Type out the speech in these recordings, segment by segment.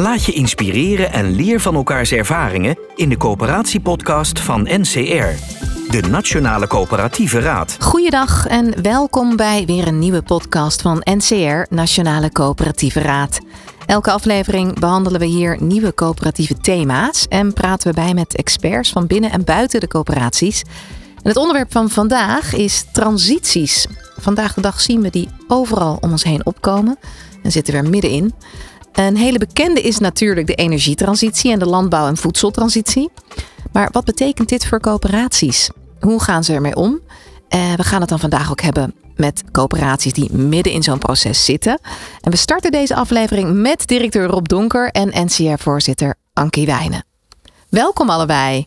Laat je inspireren en leer van elkaars ervaringen in de coöperatiepodcast van NCR, de Nationale Coöperatieve Raad. Goeiedag en welkom bij weer een nieuwe podcast van NCR, Nationale Coöperatieve Raad. Elke aflevering behandelen we hier nieuwe coöperatieve thema's en praten we bij met experts van binnen en buiten de coöperaties. En het onderwerp van vandaag is transities. Vandaag de dag zien we die overal om ons heen opkomen en zitten we er middenin. Een hele bekende is natuurlijk de energietransitie en de landbouw- en voedseltransitie. Maar wat betekent dit voor coöperaties? Hoe gaan ze ermee om? Uh, we gaan het dan vandaag ook hebben met coöperaties die midden in zo'n proces zitten. En we starten deze aflevering met directeur Rob Donker en NCR-voorzitter Ankie Wijnen. Welkom allebei.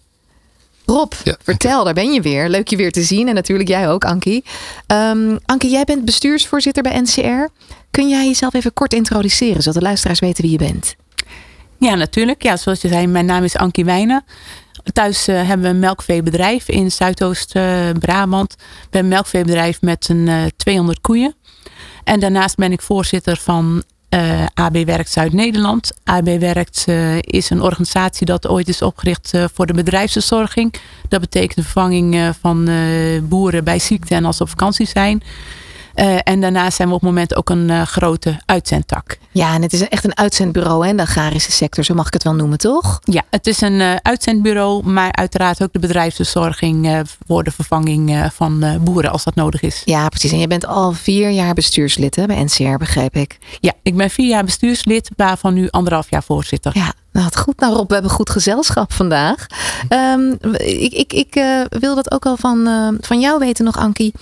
Rob, ja, vertel, daar ben je weer. Leuk je weer te zien en natuurlijk jij ook, Ankie. Um, Ankie, jij bent bestuursvoorzitter bij NCR. Kun jij jezelf even kort introduceren, zodat de luisteraars weten wie je bent? Ja, natuurlijk. Ja, zoals je zei, mijn naam is Ankie Wijnen. Thuis uh, hebben we een melkveebedrijf in Zuidoost-Brabant. we hebben een melkveebedrijf met een uh, 200 koeien. En daarnaast ben ik voorzitter van uh, AB Werkt Zuid-Nederland. AB Werkt uh, is een organisatie dat ooit is opgericht uh, voor de bedrijfsverzorging. Dat betekent de vervanging van boeren bij ziekte en als ze op vakantie zijn. Uh, en daarnaast zijn we op het moment ook een uh, grote uitzendtak. Ja, en het is echt een uitzendbureau in de agrarische sector, zo mag ik het wel noemen, toch? Ja, het is een uh, uitzendbureau, maar uiteraard ook de bedrijfsverzorging voor de vervanging van boeren als dat nodig is. Ja, precies. En je bent al vier jaar bestuurslid hè, bij NCR, begreep ik. Ja, ik ben vier jaar bestuurslid, waarvan nu anderhalf jaar voorzitter. Ja, nou, het goed. Nou, Rob, we hebben goed gezelschap vandaag. Um, ik ik, ik uh, wil dat ook al van, uh, van jou weten nog, Ankie.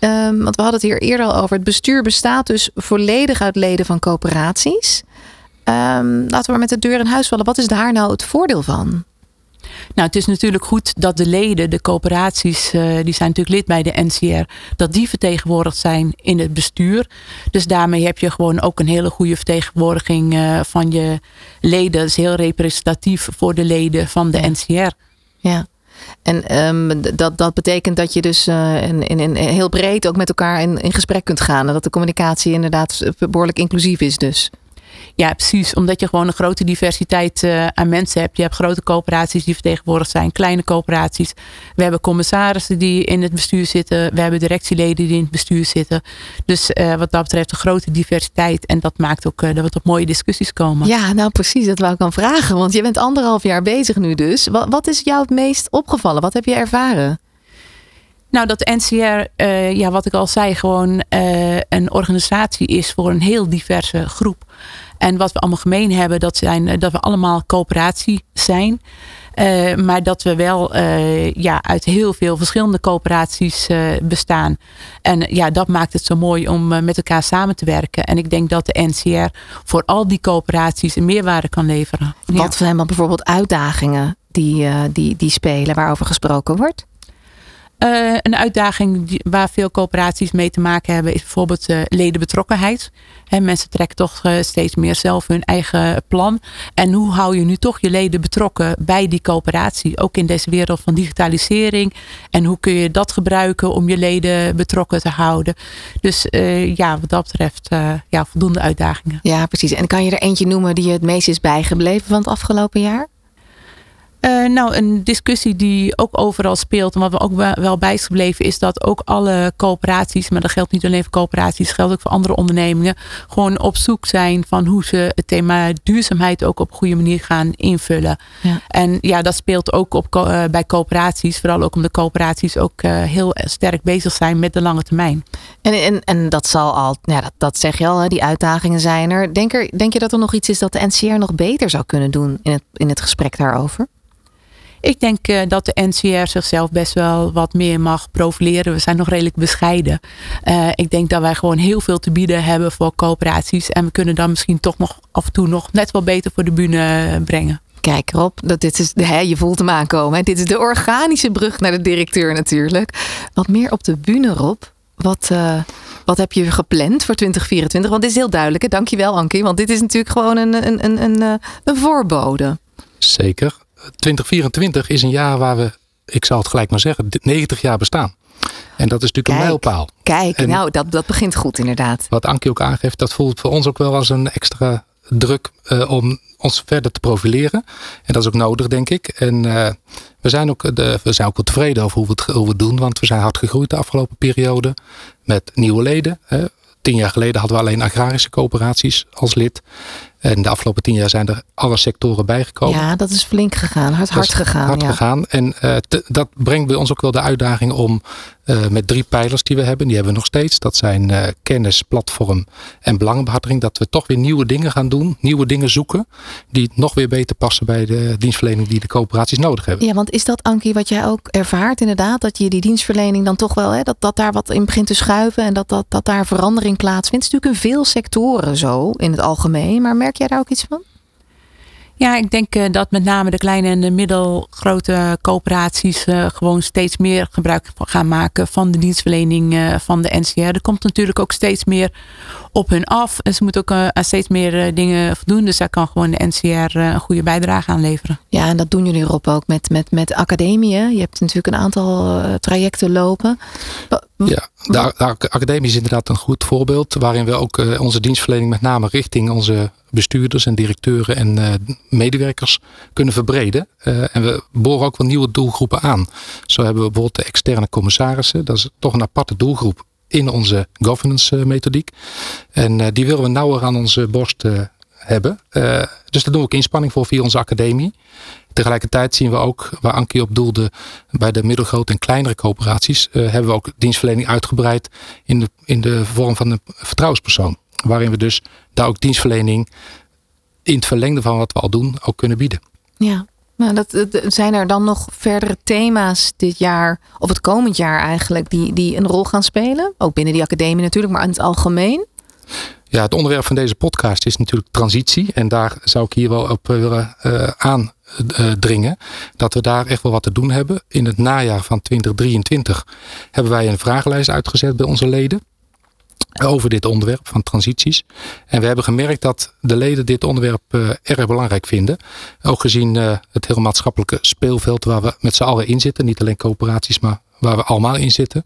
Um, want we hadden het hier eerder al over. Het bestuur bestaat dus volledig uit leden van coöperaties. Um, laten we maar met de deur in huis vallen. Wat is daar nou het voordeel van? Nou, het is natuurlijk goed dat de leden, de coöperaties, uh, die zijn natuurlijk lid bij de NCR, dat die vertegenwoordigd zijn in het bestuur. Dus daarmee heb je gewoon ook een hele goede vertegenwoordiging uh, van je leden. Dat is heel representatief voor de leden van de NCR. Ja. En um, dat, dat betekent dat je dus uh, in, in, in heel breed ook met elkaar in, in gesprek kunt gaan. En dat de communicatie inderdaad behoorlijk inclusief is dus. Ja, precies. Omdat je gewoon een grote diversiteit uh, aan mensen hebt. Je hebt grote coöperaties die vertegenwoordigd zijn, kleine coöperaties. We hebben commissarissen die in het bestuur zitten. We hebben directieleden die in het bestuur zitten. Dus uh, wat dat betreft een grote diversiteit. En dat maakt ook uh, dat we tot mooie discussies komen. Ja, nou precies. Dat wou ik aan vragen. Want je bent anderhalf jaar bezig nu dus. Wat, wat is jou het meest opgevallen? Wat heb je ervaren? Nou, dat de NCR, uh, ja, wat ik al zei, gewoon uh, een organisatie is voor een heel diverse groep. En wat we allemaal gemeen hebben, dat, zijn, dat we allemaal coöperatie zijn. Uh, maar dat we wel uh, ja, uit heel veel verschillende coöperaties uh, bestaan. En ja, dat maakt het zo mooi om met elkaar samen te werken. En ik denk dat de NCR voor al die coöperaties een meerwaarde kan leveren. Wat zijn dan bijvoorbeeld uitdagingen die, die, die spelen, waarover gesproken wordt? Uh, een uitdaging die, waar veel coöperaties mee te maken hebben is bijvoorbeeld uh, ledenbetrokkenheid. He, mensen trekken toch uh, steeds meer zelf hun eigen plan. En hoe hou je nu toch je leden betrokken bij die coöperatie? Ook in deze wereld van digitalisering. En hoe kun je dat gebruiken om je leden betrokken te houden? Dus ja, wat dat betreft ja, voldoende uitdagingen. Ja, precies. En kan je er eentje noemen die je het meest is bijgebleven van het afgelopen jaar? Uh, nou, een discussie die ook overal speelt en wat we ook wel bij is gebleven, is dat ook alle coöperaties, maar dat geldt niet alleen voor coöperaties, dat geldt ook voor andere ondernemingen, gewoon op zoek zijn van hoe ze het thema duurzaamheid ook op een goede manier gaan invullen. Ja. En ja, dat speelt ook op, uh, bij coöperaties, vooral ook omdat coöperaties ook uh, heel sterk bezig zijn met de lange termijn. En, en, en dat zal al, ja, dat, dat zeg je al, hè, die uitdagingen zijn er. Denk, er. denk je dat er nog iets is dat de NCR nog beter zou kunnen doen in het, in het gesprek daarover? Ik denk uh, dat de NCR zichzelf best wel wat meer mag profileren. We zijn nog redelijk bescheiden. Uh, ik denk dat wij gewoon heel veel te bieden hebben voor coöperaties. En we kunnen dan misschien toch nog af en toe nog net wel beter voor de bühne brengen. Kijk Rob, dat dit is, hè, je voelt hem aankomen. Hè? Dit is de organische brug naar de directeur natuurlijk. Wat meer op de bühne Rob. Wat, uh, wat heb je gepland voor 2024? Want dit is heel duidelijk. Hè? Dankjewel Ankie. Want dit is natuurlijk gewoon een, een, een, een, een voorbode. Zeker. 2024 is een jaar waar we, ik zal het gelijk maar zeggen, 90 jaar bestaan. En dat is natuurlijk een mijlpaal. Kijk, nou, dat, dat begint goed inderdaad. Wat Ankie ook aangeeft, dat voelt voor ons ook wel als een extra druk uh, om ons verder te profileren. En dat is ook nodig, denk ik. En uh, we, zijn ook de, we zijn ook wel tevreden over hoe we, het, hoe we het doen. Want we zijn hard gegroeid de afgelopen periode. Met nieuwe leden. Hè. Tien jaar geleden hadden we alleen agrarische coöperaties als lid. En de afgelopen tien jaar zijn er alle sectoren bijgekomen. Ja, dat is flink gegaan. Hard, hard gegaan. Hard ja. gegaan. En uh, te, dat brengt bij ons ook wel de uitdaging om uh, met drie pijlers die we hebben, die hebben we nog steeds. Dat zijn uh, kennis, platform en belangenbehartiging. Dat we toch weer nieuwe dingen gaan doen. Nieuwe dingen zoeken. Die nog weer beter passen bij de dienstverlening die de coöperaties nodig hebben. Ja, want is dat Ankie wat jij ook ervaart inderdaad? Dat je die dienstverlening dan toch wel, hè, dat, dat daar wat in begint te schuiven. En dat, dat, dat daar verandering plaatsvindt. Het is natuurlijk in veel sectoren zo in het algemeen. Maar merk jij daar ook iets van? Ja, ik denk uh, dat met name de kleine en de middelgrote coöperaties uh, gewoon steeds meer gebruik gaan maken van de dienstverlening uh, van de NCR. Er komt natuurlijk ook steeds meer op hun af. En ze moeten ook aan steeds meer dingen voldoen. Dus daar kan gewoon de NCR een goede bijdrage aan leveren. Ja, en dat doen jullie erop ook met, met, met academieën. Je hebt natuurlijk een aantal trajecten lopen. Ja, de, de academie is inderdaad een goed voorbeeld. Waarin we ook onze dienstverlening met name richting onze bestuurders en directeuren en uh, medewerkers kunnen verbreden. Uh, en we boren ook wel nieuwe doelgroepen aan. Zo hebben we bijvoorbeeld de externe commissarissen. Dat is toch een aparte doelgroep in onze governance methodiek. En uh, die willen we nauwer aan onze borst hebben. dus daar doen we ook inspanning voor via onze academie. Tegelijkertijd zien we ook, waar Ankie op doelde, bij de middelgrote en kleinere coöperaties, hebben we ook dienstverlening uitgebreid in de, in de vorm van een vertrouwenspersoon. Waarin we dus daar ook dienstverlening in het verlengde van wat we al doen ook kunnen bieden. Ja, nou, dat, zijn er dan nog verdere thema's dit jaar, of het komend jaar eigenlijk, die, die een rol gaan spelen? Ook binnen die academie natuurlijk, maar in het algemeen? Ja, het onderwerp van deze podcast is natuurlijk transitie. En daar zou ik hier wel op willen uh, aandringen. Dat we daar echt wel wat te doen hebben. In het najaar van 2023 hebben wij een vragenlijst uitgezet bij onze leden over dit onderwerp van transities. En we hebben gemerkt dat de leden dit onderwerp uh, erg belangrijk vinden. Ook gezien uh, het heel maatschappelijke speelveld waar we met z'n allen in zitten. Niet alleen coöperaties, maar waar we allemaal in zitten.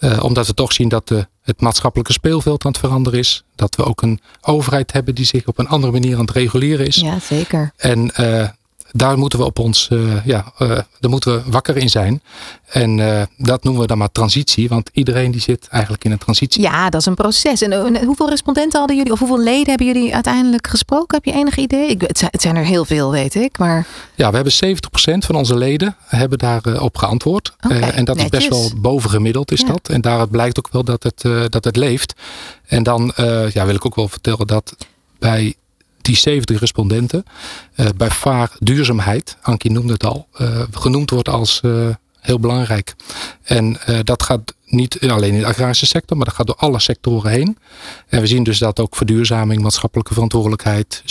Uh, omdat we toch zien dat het maatschappelijke speelveld aan het veranderen is. Dat we ook een overheid hebben die zich op een andere manier aan het reguleren is. Ja, zeker. En daar moeten we op ons, uh, ja, uh, daar moeten we wakker in zijn. En uh, dat noemen we dan maar transitie, want iedereen die zit eigenlijk in een transitie. Ja, dat is een proces. En hoeveel respondenten hadden jullie, of hoeveel leden hebben jullie uiteindelijk gesproken? Heb je enig idee? Ik, het, zijn, er heel veel, weet ik. Maar... Ja, we hebben 70% van onze leden hebben daarop op geantwoord. Okay, en dat netjes. is best wel bovengemiddeld, is Ja. dat. En daaruit blijkt ook wel dat het, dat het leeft. En dan ja, wil ik ook wel vertellen dat bij die 70 respondenten uh, bij vaar duurzaamheid, Ankie noemde het al, uh, genoemd wordt als uh, heel belangrijk. En dat gaat niet alleen in de agrarische sector, maar dat gaat door alle sectoren heen. En we zien dus dat ook verduurzaming, maatschappelijke verantwoordelijkheid,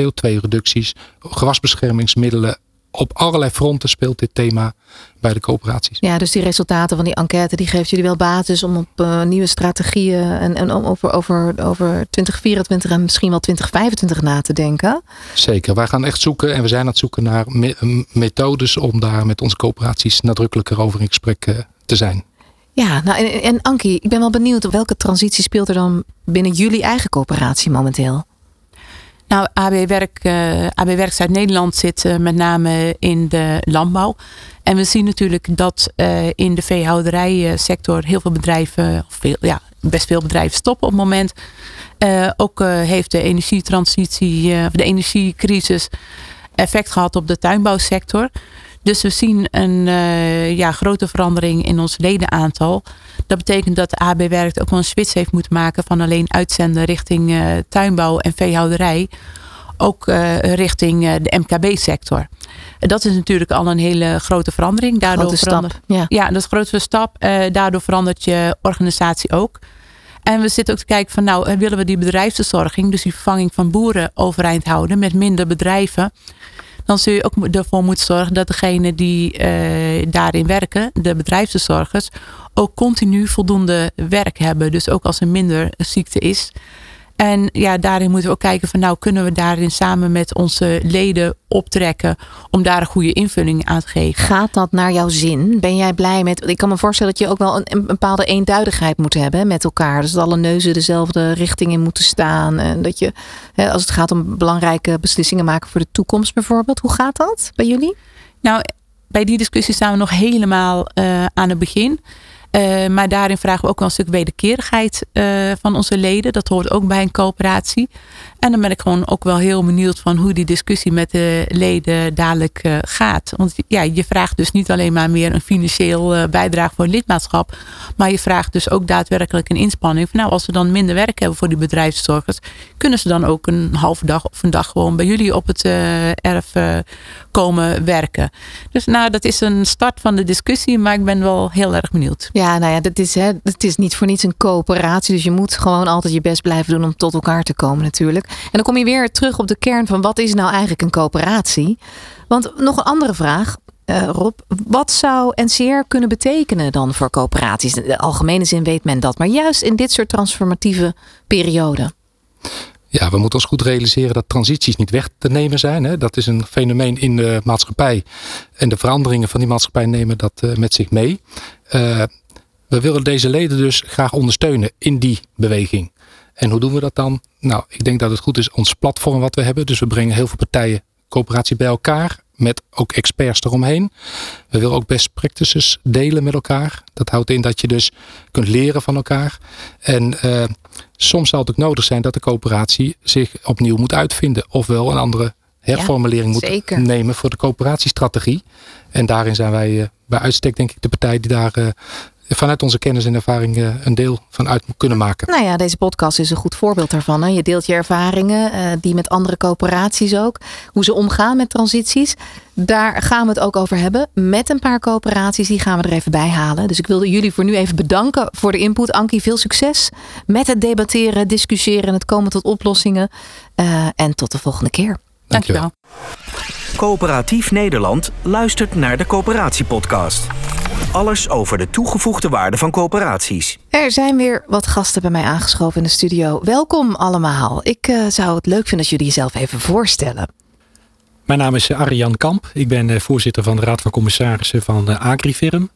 CO2-reducties, gewasbeschermingsmiddelen, op allerlei fronten speelt dit thema bij de coöperaties. Ja, dus die resultaten van die enquête, die geeft jullie wel basis om op uh, nieuwe strategieën en, en over, over, over 2024 en misschien wel 2025 na te denken. Zeker, wij gaan echt zoeken en we zijn aan het zoeken naar me methodes om daar met onze coöperaties nadrukkelijker over in gesprek uh, te zijn. Ja, nou en, en Ankie, ik ben wel benieuwd welke transitie speelt er dan binnen jullie eigen coöperatie momenteel? Nou, AB Werk, uh, AB Werk Zuid-Nederland zit uh, met name in de landbouw. En we zien natuurlijk dat uh, in de veehouderijsector heel veel bedrijven, of veel, ja, best veel bedrijven stoppen op het moment. ook heeft de energietransitie, de energiecrisis effect gehad op de tuinbouwsector. Dus we zien een uh, ja, grote verandering in ons ledenaantal. Dat betekent dat AB Werkt ook wel een switch heeft moeten maken van alleen uitzenden richting uh, tuinbouw en veehouderij. ook richting de MKB-sector. Dat is natuurlijk al een hele grote verandering. Daardoor grote stap. Ja. ja, dat is een grote stap. daardoor verandert je organisatie ook. En we zitten ook te kijken van nou, willen we die bedrijfsverzorging, dus die vervanging van boeren overeind houden met minder bedrijven dan zul je ook ervoor moeten zorgen dat degene die uh, daarin werken, de bedrijfsverzorgers, ook continu voldoende werk hebben. Dus ook als er minder ziekte is, en ja, daarin moeten we ook kijken van nou kunnen we daarin samen met onze leden optrekken om daar een goede invulling aan te geven. Gaat dat naar jouw zin? Ben jij blij met? Ik kan me voorstellen dat je ook wel een, een bepaalde eenduidigheid moet hebben met elkaar. Dus dat alle neuzen dezelfde richting in moeten staan. En dat je, als het gaat om belangrijke beslissingen maken voor de toekomst bijvoorbeeld. Hoe gaat dat bij jullie? Nou, bij die discussie staan we nog helemaal uh, aan het begin. Uh, maar daarin vragen we ook wel een stuk wederkerigheid uh, van onze leden. Dat hoort ook bij een coöperatie. En dan ben ik gewoon ook wel heel benieuwd van hoe die discussie met de leden dadelijk uh, gaat. Want ja, je vraagt dus niet alleen maar meer een financieel bijdrage voor lidmaatschap. Maar je vraagt dus ook daadwerkelijk een inspanning. Nou, als we dan minder werk hebben voor die bedrijfszorgers. Kunnen ze dan ook een halve dag of een dag gewoon bij jullie op het erf komen werken. Dus nou, dat is een start van de discussie. Maar ik ben wel heel erg benieuwd. Ja, nou ja, dat is, hè, het is niet voor niets een coöperatie. Dus je moet gewoon altijd je best blijven doen om tot elkaar te komen natuurlijk. En dan kom je weer terug op de kern van wat is nou eigenlijk een coöperatie? Want nog een andere vraag. Uh, Rob, wat zou NCR kunnen betekenen dan voor coöperaties? In de algemene zin weet men dat, maar juist in dit soort transformatieve perioden. Ja, we moeten ons goed realiseren dat transities niet weg te nemen zijn. Hè. Dat is een fenomeen in de maatschappij. En de veranderingen van die maatschappij nemen dat uh, met zich mee. Uh, we willen deze leden dus graag ondersteunen in die beweging. En hoe doen we dat dan? Nou, ik denk dat het goed is ons platform wat we hebben. Dus we brengen heel veel partijen, coöperatie bij elkaar. Met ook experts eromheen. We willen ook best practices delen met elkaar. Dat houdt in dat je dus kunt leren van elkaar. En uh, soms zal het ook nodig zijn dat de coöperatie zich opnieuw moet uitvinden. Ofwel een andere herformulering moet nemen voor de coöperatiestrategie. En daarin zijn wij uh, bij uitstek denk ik de partij die daar uh, vanuit onze kennis en ervaring eh, een deel van uit kunnen maken. Nou ja, deze podcast is een goed voorbeeld daarvan. Hè? Je deelt je ervaringen, uh, die met andere coöperaties ook. Hoe ze omgaan met transities. Daar gaan we het ook over hebben. Met een paar coöperaties, die gaan we er even bij halen. Dus ik wilde jullie voor nu even bedanken voor de input. Ankie, veel succes met het debatteren, discussiëren en het komen tot oplossingen. Uh, en tot de volgende keer. Dankjewel. Coöperatief Nederland luistert naar de Coöperatiepodcast. Alles over de toegevoegde waarde van coöperaties. Er zijn weer wat gasten bij mij aangeschoven in de studio. Welkom allemaal. Ik uh, zou het leuk vinden als jullie jezelf even voorstellen. Mijn naam is Arjan Kamp. Ik ben uh, voorzitter van de Raad van Commissarissen van Agrifirm.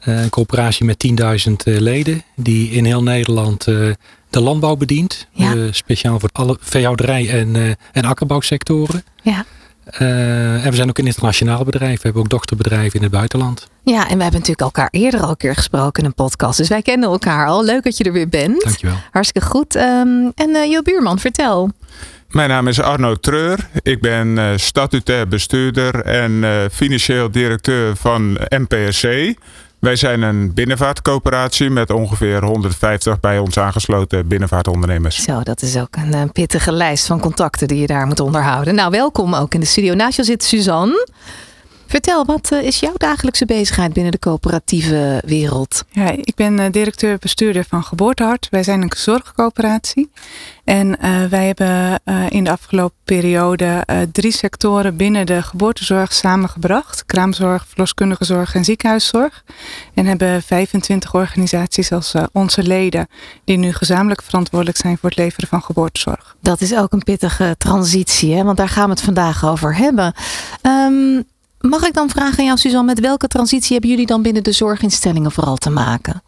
een coöperatie met 10.000 leden die in heel Nederland de landbouw bedient. Ja. speciaal voor alle veehouderij en, en akkerbouwsectoren. Ja. Uh, en we zijn ook een internationaal bedrijf. We hebben ook dochterbedrijven in het buitenland. Ja, en we hebben natuurlijk elkaar eerder al een keer gesproken in een podcast. Dus wij kennen elkaar al. Leuk dat je er weer bent. Dankjewel. Hartstikke goed. Um, en uh, Jo Buurman, vertel. Mijn naam is Arno Treur. Ik ben uh, statutair bestuurder en financieel directeur van MPSC. Wij zijn een binnenvaartcoöperatie met ongeveer 150 bij ons aangesloten binnenvaartondernemers. Zo, dat is ook een, een pittige lijst van contacten die je daar moet onderhouden. Nou, welkom ook in de studio. Naast je zit Suzanne. Vertel, wat eh, is jouw dagelijkse bezigheid binnen de coöperatieve wereld? Ja, ik ben eh, directeur-bestuurder van Geboortehart. Wij zijn een zorgcoöperatie. En uh, wij hebben uh, in de afgelopen periode uh, drie sectoren binnen de geboortezorg samengebracht. Kraamzorg, verloskundige zorg en ziekenhuiszorg. En hebben 25 organisaties als onze leden die nu gezamenlijk verantwoordelijk zijn voor het leveren van geboortezorg. Dat is ook een pittige transitie, hè? want daar gaan we het vandaag over hebben. Um, Mag ik dan vragen aan jou, Suzanne, met welke transitie hebben jullie dan binnen de zorginstellingen vooral te maken?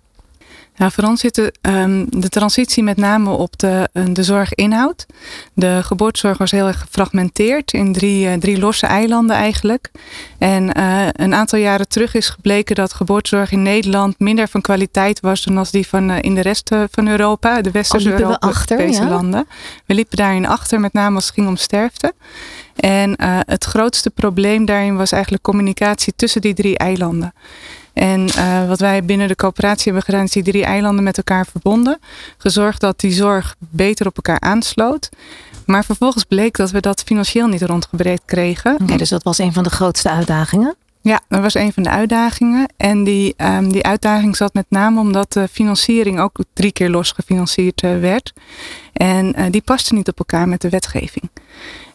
Ja, voor ons zit de, um, de transitie met name op de, uh, de zorginhoud. De geboortezorg was heel erg gefragmenteerd in drie, uh, drie losse eilanden eigenlijk. En uh, een aantal jaren terug is gebleken dat geboortezorg in Nederland minder van kwaliteit was dan als die van in de rest van Europa, de westerse oh, Europese ja? landen. We liepen daarin achter, met name als het ging om sterfte. En het grootste probleem daarin was eigenlijk communicatie tussen die drie eilanden. En wat wij binnen de coöperatie hebben gedaan, is die drie eilanden met elkaar verbonden. Gezorgd dat die zorg beter op elkaar aansloot. Maar vervolgens bleek dat we dat financieel niet rondgebreed kregen. Oké, dus dat was een van de grootste uitdagingen? Ja, dat was een van de uitdagingen. En die, um, die uitdaging zat met name omdat de financiering ook drie keer los gefinancierd uh, werd. En uh, die paste niet op elkaar met de wetgeving.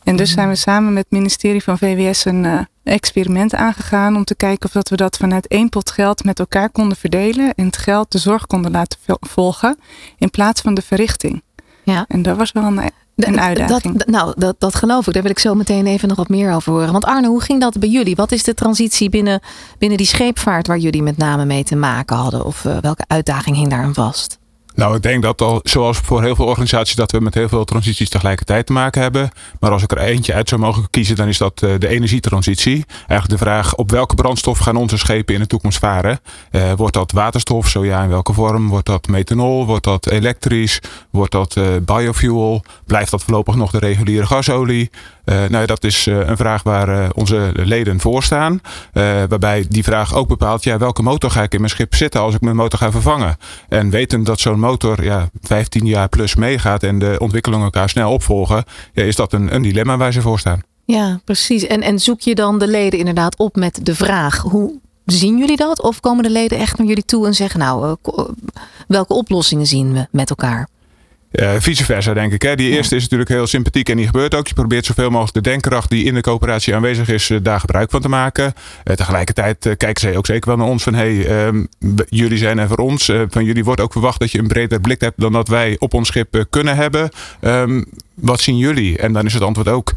En dus zijn we samen met het ministerie van VWS een uh, experiment aangegaan om te kijken of dat we dat vanuit één pot geld met elkaar konden verdelen en het geld de zorg konden laten volgen in plaats van de verrichting. Ja. En dat was wel een een uitdaging. Dat, nou, dat, dat geloof ik. Daar wil ik zo meteen even nog wat meer over horen. Want Arne, hoe ging dat bij jullie? Wat is de transitie binnen, binnen die scheepvaart waar jullie met name mee te maken hadden? Of uh, welke uitdaging hing daar aan vast? Nou, ik denk dat al, zoals voor heel veel organisaties, dat we met heel veel transities tegelijkertijd te maken hebben. Maar als ik er eentje uit zou mogen kiezen, dan is dat uh, de energietransitie. Eigenlijk de vraag op welke brandstof gaan onze schepen in de toekomst varen? Uh, wordt dat waterstof? Zo ja, in welke vorm? Wordt dat methanol? Wordt dat elektrisch? Wordt dat uh, biofuel? Blijft dat voorlopig nog de reguliere gasolie? Uh, nou, dat is uh, een vraag waar uh, onze leden voor staan. waarbij die vraag ook bepaalt, ja, welke motor ga ik in mijn schip zitten als ik mijn motor ga vervangen? En weten dat zo'n motor ja, 15 jaar plus meegaat en de ontwikkelingen elkaar snel opvolgen, ja, is dat een, een dilemma waar ze voor staan. Ja, precies. En, en zoek je dan de leden inderdaad op met de vraag, hoe zien jullie dat? Of komen de leden echt naar jullie toe en zeggen, nou, welke oplossingen zien we met elkaar? Uh, vice versa, denk ik. Hè. Die eerste is natuurlijk heel sympathiek en die gebeurt ook. Je probeert zoveel mogelijk de denkkracht die in de coöperatie aanwezig is, uh, daar gebruik van te maken. Uh, tegelijkertijd kijken zij ook zeker wel naar ons van hey, um, jullie zijn er voor ons. van jullie wordt ook verwacht dat je een breder blik hebt dan dat wij op ons schip kunnen hebben. Um, wat zien jullie? En dan is het antwoord ook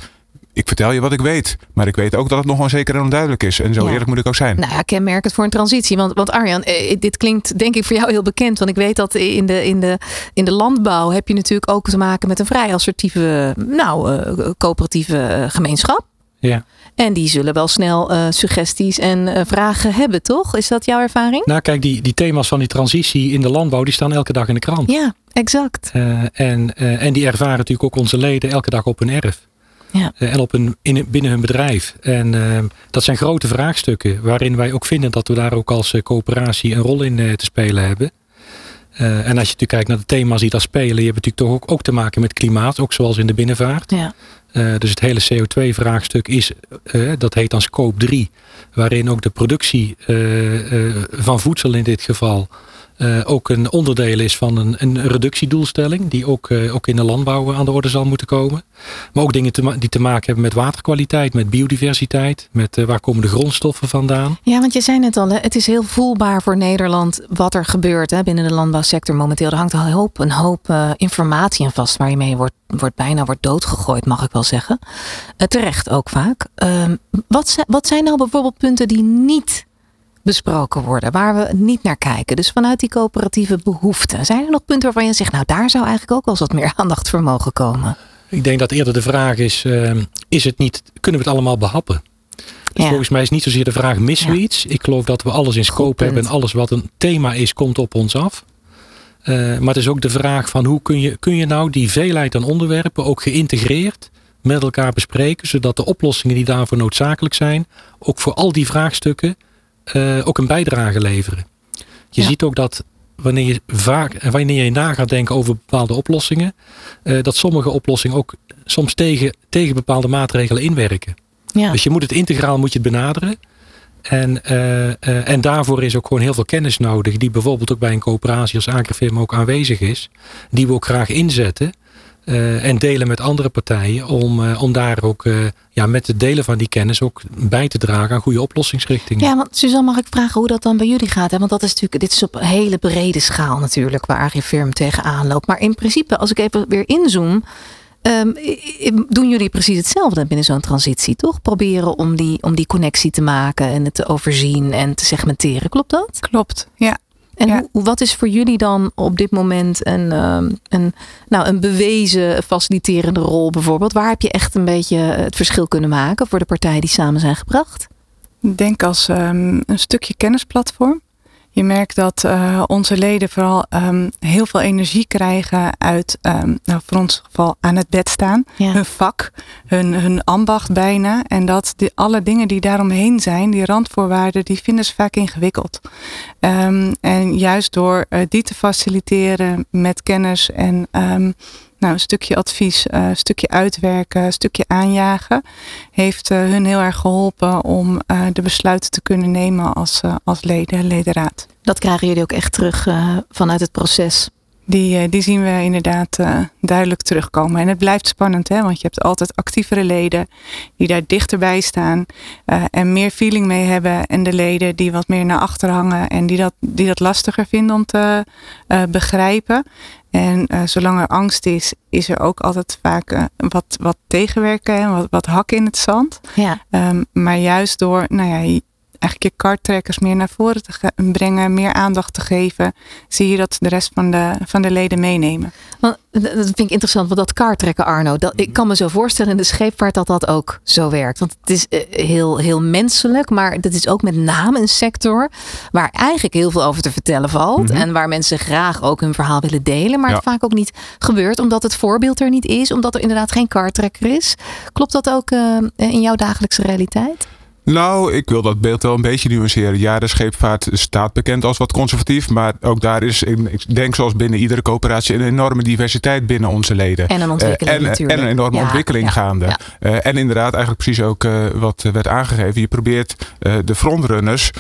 ik vertel je wat ik weet. Maar ik weet ook dat het nog onzeker en onduidelijk is. En zo eerlijk moet ik ook zijn. Nou ja, kenmerkend voor een transitie. Want, want Arjan, eh, dit klinkt denk ik voor jou heel bekend. Want ik weet dat in de, in, de, in de landbouw heb je natuurlijk ook te maken met een vrij assertieve, nou, uh, coöperatieve gemeenschap. Ja. En die zullen wel snel uh, suggesties en uh, vragen hebben, toch? Is dat jouw ervaring? Nou, kijk, die, die thema's van die transitie in de landbouw, die staan elke dag in de krant. Ja, exact. Uh, en, en die ervaren natuurlijk ook onze leden elke dag op hun erf. Ja. Eh, en op een, in, binnen hun bedrijf. En uh, dat zijn grote vraagstukken waarin wij ook vinden dat we daar ook als uh, coöperatie een rol in uh, te spelen hebben. en als je natuurlijk kijkt naar de thema's die daar spelen, je hebt natuurlijk toch ook, ook te maken met klimaat, ook zoals in de binnenvaart. Ja. dus het hele CO2-vraagstuk is, dat heet dan scope 3, waarin ook de productie van voedsel in dit geval uh, ook een onderdeel is van een, een reductiedoelstelling, die ook, uh, ook in de landbouw aan de orde zal moeten komen. Maar ook dingen die te maken hebben met waterkwaliteit, met biodiversiteit, met uh, waar komen de grondstoffen vandaan. Ja, want je zei net al, het is heel voelbaar voor Nederland wat er gebeurt hè, binnen de landbouwsector momenteel. Er hangt een hoop, een hoop informatie aan vast waar je mee wordt, wordt bijna wordt doodgegooid, mag ik wel zeggen. terecht ook vaak. Ehm, wat, wat zijn nou bijvoorbeeld punten die niet besproken worden, waar we niet naar kijken. Dus vanuit die coöperatieve behoeften. Zijn er nog punten waarvan je zegt, nou daar zou eigenlijk ook wel eens wat meer aandacht voor mogen komen? Ik denk dat eerder de vraag is, uh, is het niet, kunnen we het allemaal behappen? Dus ja. volgens mij is niet zozeer de vraag, missen we iets? Ik geloof dat we alles in scope hebben en alles wat een thema is, komt op ons af. Uh, maar het is ook de vraag van hoe kun je, kun je nou die veelheid aan onderwerpen ook geïntegreerd met elkaar bespreken, zodat de oplossingen die daarvoor noodzakelijk zijn, ook voor al die vraagstukken uh, ook een bijdrage leveren. Je ziet ook dat wanneer je vaak wanneer je na gaat denken over bepaalde oplossingen, uh, dat sommige oplossingen ook soms tegen, tegen bepaalde maatregelen inwerken. Ja. Dus je moet het integraal moet je het benaderen. En, uh, en daarvoor is ook gewoon heel veel kennis nodig, die bijvoorbeeld ook bij een coöperatie als Agrifirm ook aanwezig is, die we ook graag inzetten. Uh, en delen met andere partijen om, uh, om daar ook uh, ja, met het delen van die kennis ook bij te dragen aan goede oplossingsrichtingen. Ja, want Suzanne, mag ik vragen hoe dat dan bij jullie gaat? Hè? Want dat is natuurlijk, dit is op een hele brede schaal natuurlijk waar Agrifirm tegenaan loopt. Maar in principe, als ik even weer inzoom, um, doen jullie precies hetzelfde binnen zo'n transitie, toch? Proberen om die, om die connectie te maken en het te overzien en te segmenteren. Klopt dat? Klopt, ja. En hoe, wat is voor jullie dan op dit moment een, um, een, nou, een bewezen faciliterende rol bijvoorbeeld? Waar heb je echt een beetje het verschil kunnen maken voor de partijen die samen zijn gebracht? Ik denk als um, een stukje kennisplatform. Je merkt dat uh, onze leden vooral um, heel veel energie krijgen uit, um, nou voor ons geval, aan het bed staan. Ja. Hun vak, hun, hun ambacht bijna. En dat die, alle dingen die daaromheen zijn, die randvoorwaarden, die vinden ze vaak ingewikkeld. Um, en juist door uh, die te faciliteren met kennis en nou, een stukje advies, uh, een stukje uitwerken, een stukje aanjagen, heeft uh, hun heel erg geholpen om uh, de besluiten te kunnen nemen als, als leden, ledenraad. Dat krijgen jullie ook echt terug vanuit het proces? Die, die zien we inderdaad duidelijk terugkomen. En het blijft spannend, hè? want je hebt altijd actievere leden die daar dichterbij staan en meer feeling mee hebben. En de leden die wat meer naar achter hangen en die dat, die dat lastiger vinden om te begrijpen. En zolang er angst is, is er ook altijd vaak wat, wat tegenwerken en wat, wat hak in het zand. Ja. Um, maar juist door nou ja, eigenlijk je karttrekkers meer naar voren te brengen, meer aandacht te geven, zie je dat de rest van de, van de leden meenemen. Want, dat vind ik interessant, want dat karttrekken Arno, dat, ik kan me zo voorstellen in de scheepvaart dat dat ook zo werkt. Want het is eh, heel, heel menselijk, maar dat is ook met name een sector waar eigenlijk heel veel over te vertellen valt. Mhm. En waar mensen graag ook hun verhaal willen delen, maar het vaak ook niet gebeurt omdat het voorbeeld er niet is, omdat er inderdaad geen karttrekker is. Klopt dat ook uh, in jouw dagelijkse realiteit? Nou, ik wil dat beeld wel een beetje nuanceren. Ja, de scheepvaart staat bekend als wat conservatief. Maar ook daar is, ik denk zoals binnen iedere coöperatie, een enorme diversiteit binnen onze leden. En een ontwikkeling uh, en, en, een enorme ontwikkeling gaande. Uh, en inderdaad, eigenlijk precies ook uh, wat werd aangegeven. Je probeert de frontrunners,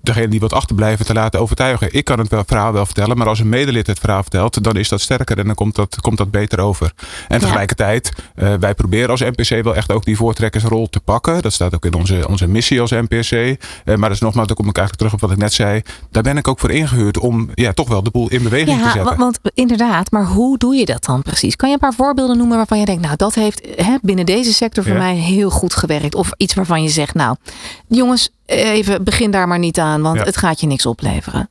degene die wat achterblijven, te laten overtuigen. Ik kan het wel, verhaal wel vertellen, maar als een medelid het verhaal vertelt, dan is dat sterker en dan komt dat, komt dat beter over. En tegelijkertijd, wij proberen als NPC wel echt ook die voortrekkersrol te pakken. Dat staat ook in onze onze missie als NPC. Eh, maar dat is nogmaals, dan kom ik eigenlijk terug op wat ik net zei. Daar ben ik ook voor ingehuurd om ja, toch wel de boel in beweging te zetten. Want, want inderdaad, maar hoe doe je dat dan precies? Kan je een paar voorbeelden noemen waarvan je denkt, nou dat heeft hè, binnen deze sector voor mij heel goed gewerkt. Of iets waarvan je zegt, nou jongens, even begin daar maar niet aan, want het gaat je niks opleveren.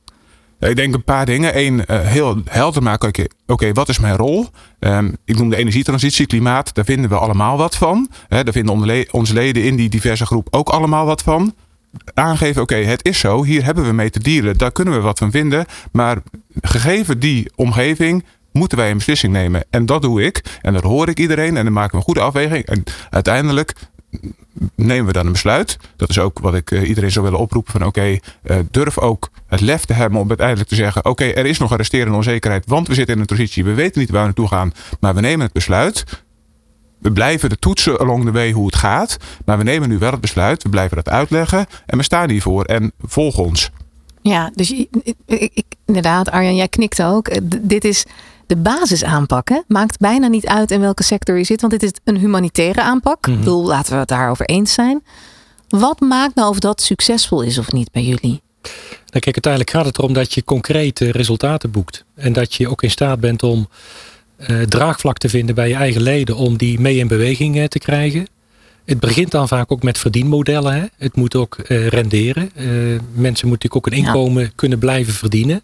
Ik denk een paar dingen. Eén, uh, heel helder maken. Oké, wat is mijn rol? Um, ik noem de energietransitie, klimaat. Daar vinden we allemaal wat van. Daar vinden onze leden in die diverse groep ook allemaal wat van. Aangeven, oké, het is zo. Hier hebben we mee te dealen. Daar kunnen we wat van vinden. Maar gegeven die omgeving moeten wij een beslissing nemen. En dat doe ik. En dat hoor ik iedereen. En dan maken we een goede afweging. En uiteindelijk nemen we dan een besluit. Dat is ook wat ik uh, iedereen zou willen oproepen van oké, uh, durf ook het lef te hebben om uiteindelijk te zeggen oké, er is nog een resterende onzekerheid, want we zitten in een transitie, we weten niet waar we naartoe gaan, maar we nemen het besluit. We blijven de toetsen along the way hoe het gaat, maar we nemen nu wel het besluit, we blijven dat uitleggen en we staan hiervoor en volg ons. Ja, dus inderdaad, Arjan, jij knikt ook. Eh, dit is de basis aanpakken. Maakt bijna niet uit in welke sector je zit, want dit is een humanitaire aanpak. Mm Ik bedoel, laten we het daarover eens zijn. Wat maakt nou of dat succesvol is of niet bij jullie? Nou, kijk, uiteindelijk gaat het erom dat je concrete resultaten boekt. En dat je ook in staat bent om uh, draagvlak te vinden bij je eigen leden om die mee in beweging uh, te krijgen. Het begint dan vaak ook met verdienmodellen. Hè? Het moet ook uh, renderen. mensen moeten ook een inkomen kunnen blijven verdienen.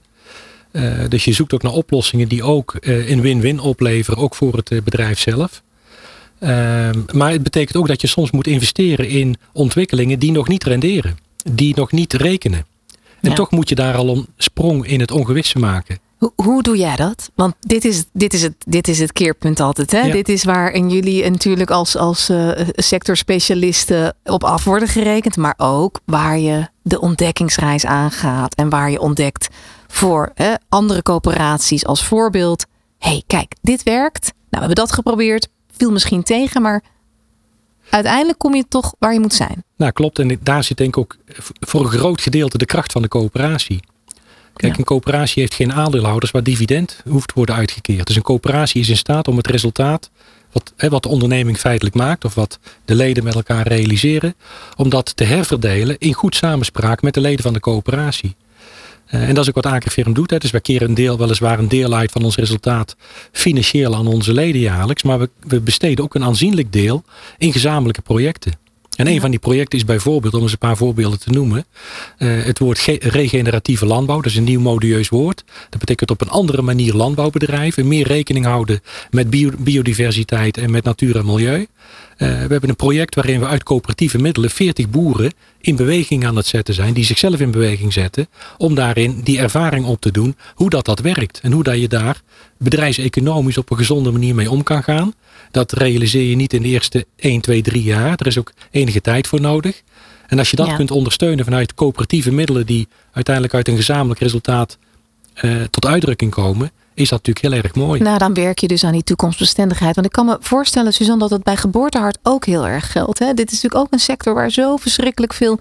Uh, dus je zoekt ook naar oplossingen die ook uh, een win-win opleveren, ook voor het uh, bedrijf zelf. Ehm, maar het betekent ook dat je soms moet investeren in ontwikkelingen die nog niet renderen, die nog niet rekenen. En toch moet je daar al een sprong in het ongewisse maken. Hoe, hoe doe jij dat? Want dit is, dit is, het, dit is het keerpunt altijd. Hè? Dit is waar in jullie natuurlijk als, als sectorspecialisten op af worden gerekend. Maar ook waar je de ontdekkingsreis aangaat. En waar je ontdekt voor hè, andere coöperaties als voorbeeld. hey, kijk, dit werkt. Nou, we hebben dat geprobeerd. Viel misschien tegen, maar uiteindelijk kom je toch waar je moet zijn. Nou, klopt. En daar zit denk ik ook voor een groot gedeelte de kracht van de coöperatie. Kijk, een coöperatie heeft geen aandeelhouders waar dividend hoeft te worden uitgekeerd. Dus een coöperatie is in staat om het resultaat, wat, hè, wat de onderneming feitelijk maakt, of wat de leden met elkaar realiseren, om dat te herverdelen in goed samenspraak met de leden van de coöperatie. Uh, en dat is ook wat Agrifirm doet. Hè. Dus wij keren een deel, weliswaar een deel uit van ons resultaat financieel aan onze leden jaarlijks. Maar we, we besteden ook een aanzienlijk deel in gezamenlijke projecten. En een van die projecten is bijvoorbeeld, om eens een paar voorbeelden te noemen, uh, het woord regeneratieve landbouw. Dat is een nieuw modieus woord. Dat betekent op een andere manier landbouw bedrijven, meer rekening houden met bio biodiversiteit en met natuur en milieu. We hebben een project waarin we uit coöperatieve middelen 40 boeren in beweging aan het zetten zijn, die zichzelf in beweging zetten, om daarin die ervaring op te doen, hoe dat dat werkt en hoe dat je daar bedrijfseconomisch op een gezonde manier mee om kan gaan. Dat realiseer je niet in de eerste 1, 2, 3 jaar. Er is ook enige tijd voor nodig. En als je dat kunt ondersteunen vanuit coöperatieve middelen die uiteindelijk uit een gezamenlijk resultaat uh, tot uitdrukking komen, is dat natuurlijk heel erg mooi. Nou, dan werk je dus aan die toekomstbestendigheid. Want ik kan me voorstellen, Suzanne, dat het bij geboortehart ook heel erg geldt. Hè? Dit is natuurlijk ook een sector waar zo verschrikkelijk veel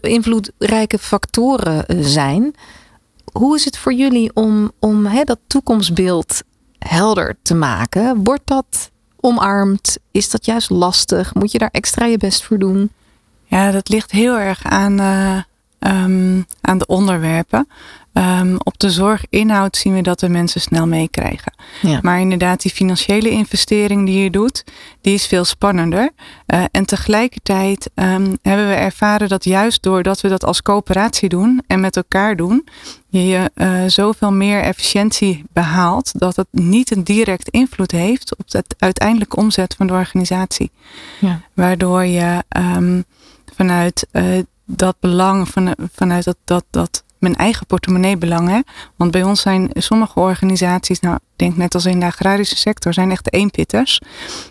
invloedrijke factoren eh, zijn. Hoe is het voor jullie om, om hè, dat toekomstbeeld helder te maken? Wordt dat omarmd? Is dat juist lastig? Moet je daar extra je best voor doen? Ja, dat ligt heel erg aan, uh, um, aan de onderwerpen. Um, op de zorginhoud zien we dat we mensen snel meekrijgen. Ja. Maar inderdaad, die financiële investering die je doet, die is veel spannender. Uh, en tegelijkertijd um, hebben we ervaren dat juist doordat we dat als coöperatie doen en met elkaar doen, je uh, zoveel meer efficiëntie behaalt dat het niet een direct invloed heeft op het uiteindelijke omzet van de organisatie. Ja. Waardoor je um, vanuit uh, dat belang, van, vanuit dat, dat, dat mijn eigen portemonnee belangen. Want bij ons zijn sommige organisaties, nou, ik denk net als in de agrarische sector, zijn echt eenpitters.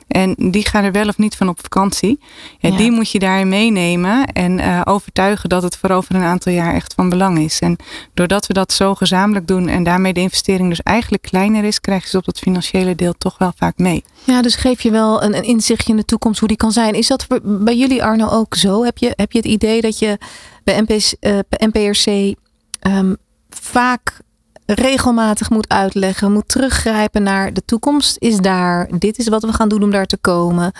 En die gaan er wel of niet van op vakantie. Ja, Die moet je daarin meenemen en uh, overtuigen dat het voor over een aantal jaar echt van belang is. En doordat we dat zo gezamenlijk doen en daarmee de investering dus eigenlijk kleiner is, krijg je ze op dat financiële deel toch wel vaak mee. Ja, dus geef je wel een, een inzichtje in de toekomst hoe die kan zijn. Is dat bij jullie Arno ook zo? Heb je, heb je het idee dat je uh, bij NPRC um, vaak regelmatig moet uitleggen, moet teruggrijpen naar de toekomst is daar. Dit is wat we gaan doen om daar te komen.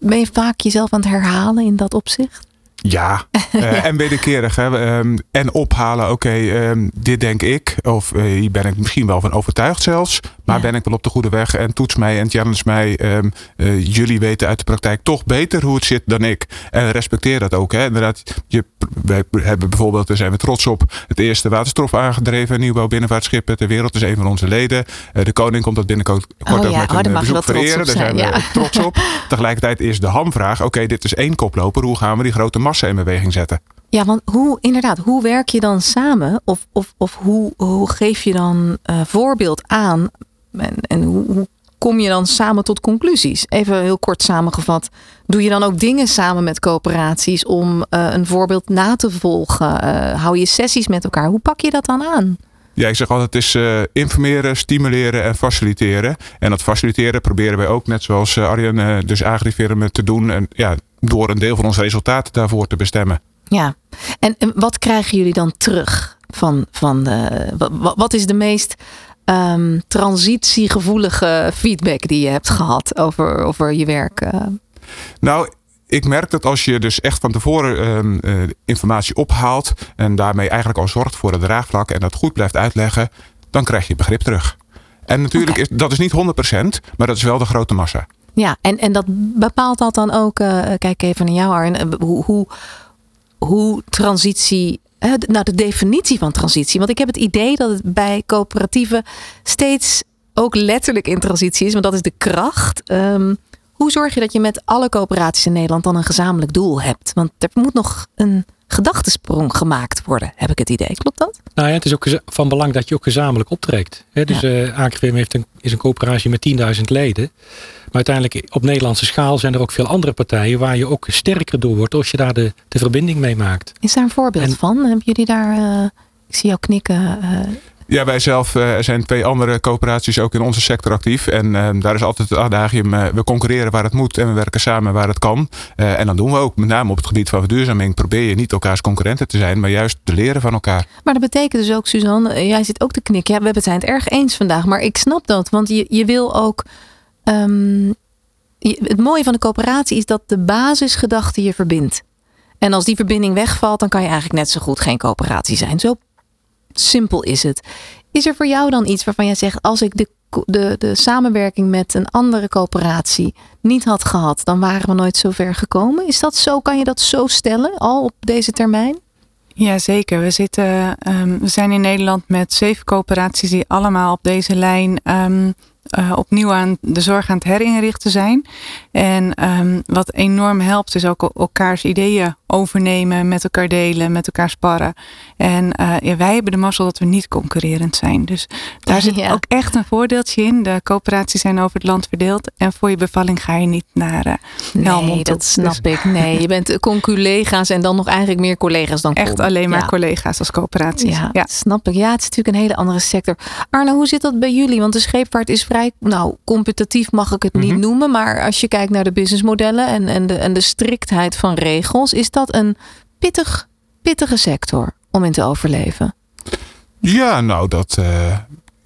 Ben je vaak jezelf aan het herhalen in dat opzicht? Ja, uh, en wederkerig. Hè. Um, en ophalen, oké, okay, um, dit denk ik. Of uh, hier ben ik misschien wel van overtuigd zelfs. Maar ja. ben ik wel op de goede weg en toets mij en challenge mij. Um, uh, jullie weten uit de praktijk toch beter hoe het zit dan ik. En respecteer dat ook. Hè. Inderdaad, je, wij hebben bijvoorbeeld, daar zijn we trots op, het eerste waterstof aangedreven nieuwbouw binnenvaartschip ter wereld. is een van onze leden. de koning komt dat binnenkort oh, ook ja. met een oh, bezoek vereren. Daar zijn we ja. trots op. Tegelijkertijd is de hamvraag, oké, okay, dit is één koploper. Hoe gaan we die grote massa in beweging zetten? Ja, want hoe, inderdaad, hoe werk je dan samen? Of, of, of hoe, hoe geef je dan uh, voorbeeld aan en, en hoe, hoe, kom je dan samen tot conclusies? Even heel kort samengevat. Doe je dan ook dingen samen met coöperaties om uh, een voorbeeld na te volgen? Uh, hou je sessies met elkaar? Hoe pak je dat dan aan? Ja, ik zeg altijd, het is uh, informeren, stimuleren en faciliteren. En dat faciliteren proberen wij ook, net zoals Arjen, dus agrifirmen te doen. En ja, door een deel van ons resultaat daarvoor te bestemmen. Ja, en, en wat krijgen jullie dan terug van, van de, wat, wat is de meest um, transitiegevoelige feedback die je hebt gehad over, over je werk? Uh? Nou, ik merk dat als je dus echt van tevoren um, uh, informatie ophaalt en daarmee eigenlijk al zorgt voor het draagvlak en dat goed blijft uitleggen, dan krijg je begrip terug. En natuurlijk okay. is dat is niet 100%, maar dat is wel de grote massa. Ja, en, en dat bepaalt dat dan ook, uh, kijk even naar jou Arjen, hoe, hoe, hoe transitie nou, de definitie van transitie. Want ik heb het idee dat het bij coöperatieven steeds ook letterlijk in transitie is, want dat is de kracht. Um, hoe zorg je dat je met alle coöperaties in Nederland dan een gezamenlijk doel hebt? Want er moet nog een gedachtesprong gemaakt worden, heb ik het idee. Klopt dat? Nou ja, het is ook van belang dat je ook gezamenlijk optrekt. dus ja. uh, AKVM heeft een, is een coöperatie met 10.000 leden. Maar uiteindelijk op Nederlandse schaal zijn er ook veel andere partijen waar je ook sterker door wordt als je daar de, de verbinding mee maakt. Is daar een voorbeeld en, van? Hebben jullie daar, uh, ik zie jou knikken. Uh, ja, wij zelf uh, zijn twee andere coöperaties ook in onze sector actief. En uh, daar is altijd het adagium, uh, we concurreren waar het moet en we werken samen waar het kan. en dan doen we ook, met name op het gebied van verduurzaming, probeer je niet elkaars concurrenten te zijn, maar juist te leren van elkaar. Maar dat betekent dus ook, Suzanne, jij zit ook te knikken. Ja, we zijn het erg eens vandaag, maar ik snap dat, want je, je wil ook... Um, het mooie van de coöperatie is dat de basisgedachte je verbindt. En als die verbinding wegvalt, dan kan je eigenlijk net zo goed geen coöperatie zijn. Zo simpel is het. Is er voor jou dan iets waarvan jij zegt: als ik de, de, de samenwerking met een andere coöperatie niet had gehad, dan waren we nooit zo ver gekomen? Is dat zo? Kan je dat zo stellen al op deze termijn? Ja, zeker. We, zitten, um, we zijn in Nederland met zeven coöperaties die allemaal op deze lijn um, uh, opnieuw aan de zorg aan het herinrichten zijn. En um, wat enorm helpt is ook elkaars ideeën overnemen, met elkaar delen, met elkaar sparren. En uh, ja, wij hebben de mazzel dat we niet concurrerend zijn. Dus daar zit ook echt een voordeeltje in. De coöperaties zijn over het land verdeeld. En voor je bevalling ga je niet naar uh, Helmond. Nee, dat snap dus ik. Nee, je bent conculega's en dan nog eigenlijk meer collega's dan Echt alleen maar collega's als coöperaties. Ja, ja, snap ik. Ja, het is natuurlijk een hele andere sector. Arno, hoe zit dat bij jullie? Want de scheepvaart is vrij, nou, competitief mag ik het niet mhm. noemen. Maar als je kijkt naar de businessmodellen en, en, de, en de striktheid van regels, is dat een pittig, pittige sector om in te overleven? Ja, nou, dat, uh,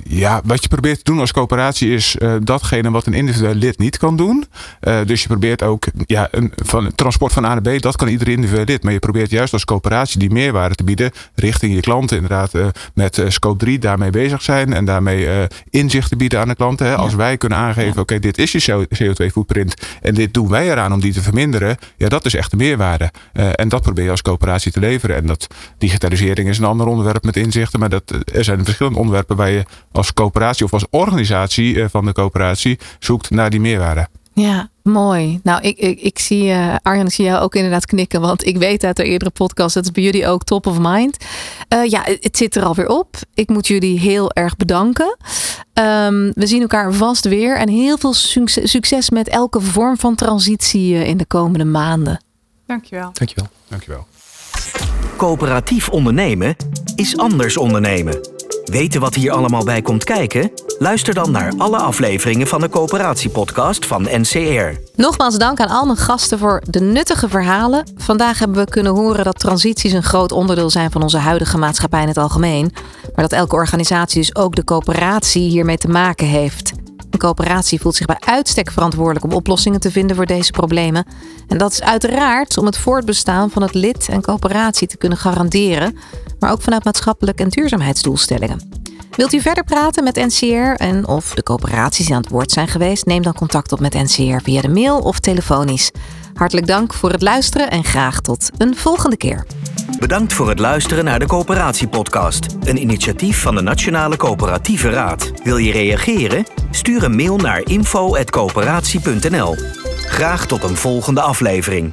ja, wat je probeert te doen als coöperatie is uh, datgene wat een individueel lid niet kan doen. Uh, dus je probeert ook ja, een, van, transport van A naar B, dat kan ieder individueel lid. Maar je probeert juist als coöperatie die meerwaarde te bieden richting je klanten. Inderdaad, uh, met scope 3 daarmee bezig zijn en daarmee inzicht te bieden aan de klanten. Hè. Als wij kunnen aangeven, ja. oké, dit is je CO2 footprint en dit doen wij eraan om die te verminderen. Ja, dat is echt de meerwaarde. en dat probeer je als coöperatie te leveren. En dat digitalisering is een ander onderwerp met inzichten. Maar dat, er zijn verschillende onderwerpen waar je als coöperatie of als organisatie eh, van de coöperatie zoekt naar die meerwaarde. Ja, mooi. Nou, ik, ik, ik zie uh, Arjan, ik zie jou ook inderdaad knikken, want ik weet uit de eerdere podcast, dat is bij jullie ook top of mind. Uh, ja, het zit er alweer op. Ik moet jullie heel erg bedanken. Um, we zien elkaar vast weer en heel veel succes met elke vorm van transitie in de komende maanden. Dankjewel. Dankjewel. Dankjewel. Coöperatief ondernemen is anders ondernemen. Weten wat hier allemaal bij komt kijken? Luister dan naar alle afleveringen van de Coöperatiepodcast van NCR. Nogmaals dank aan al mijn gasten voor de nuttige verhalen. Vandaag hebben we kunnen horen dat transities een groot onderdeel zijn van onze huidige maatschappij in het algemeen. Maar dat elke organisatie dus ook de coöperatie hiermee te maken heeft. Een coöperatie voelt zich bij uitstek verantwoordelijk om oplossingen te vinden voor deze problemen. En dat is uiteraard om het voortbestaan van het lid en coöperatie te kunnen garanderen, maar ook vanuit maatschappelijk en duurzaamheidsdoelstellingen. Wilt u verder praten met NCR en of de coöperaties die aan het woord zijn geweest? Neem dan contact op met NCR via de mail of telefonisch. Hartelijk dank voor het luisteren en graag tot een volgende keer. Bedankt voor het luisteren naar de Coöperatiepodcast, een initiatief van de Nationale Coöperatieve Raad. Wil je reageren? Stuur een mail naar info.coöperatie.nl. Graag tot een volgende aflevering.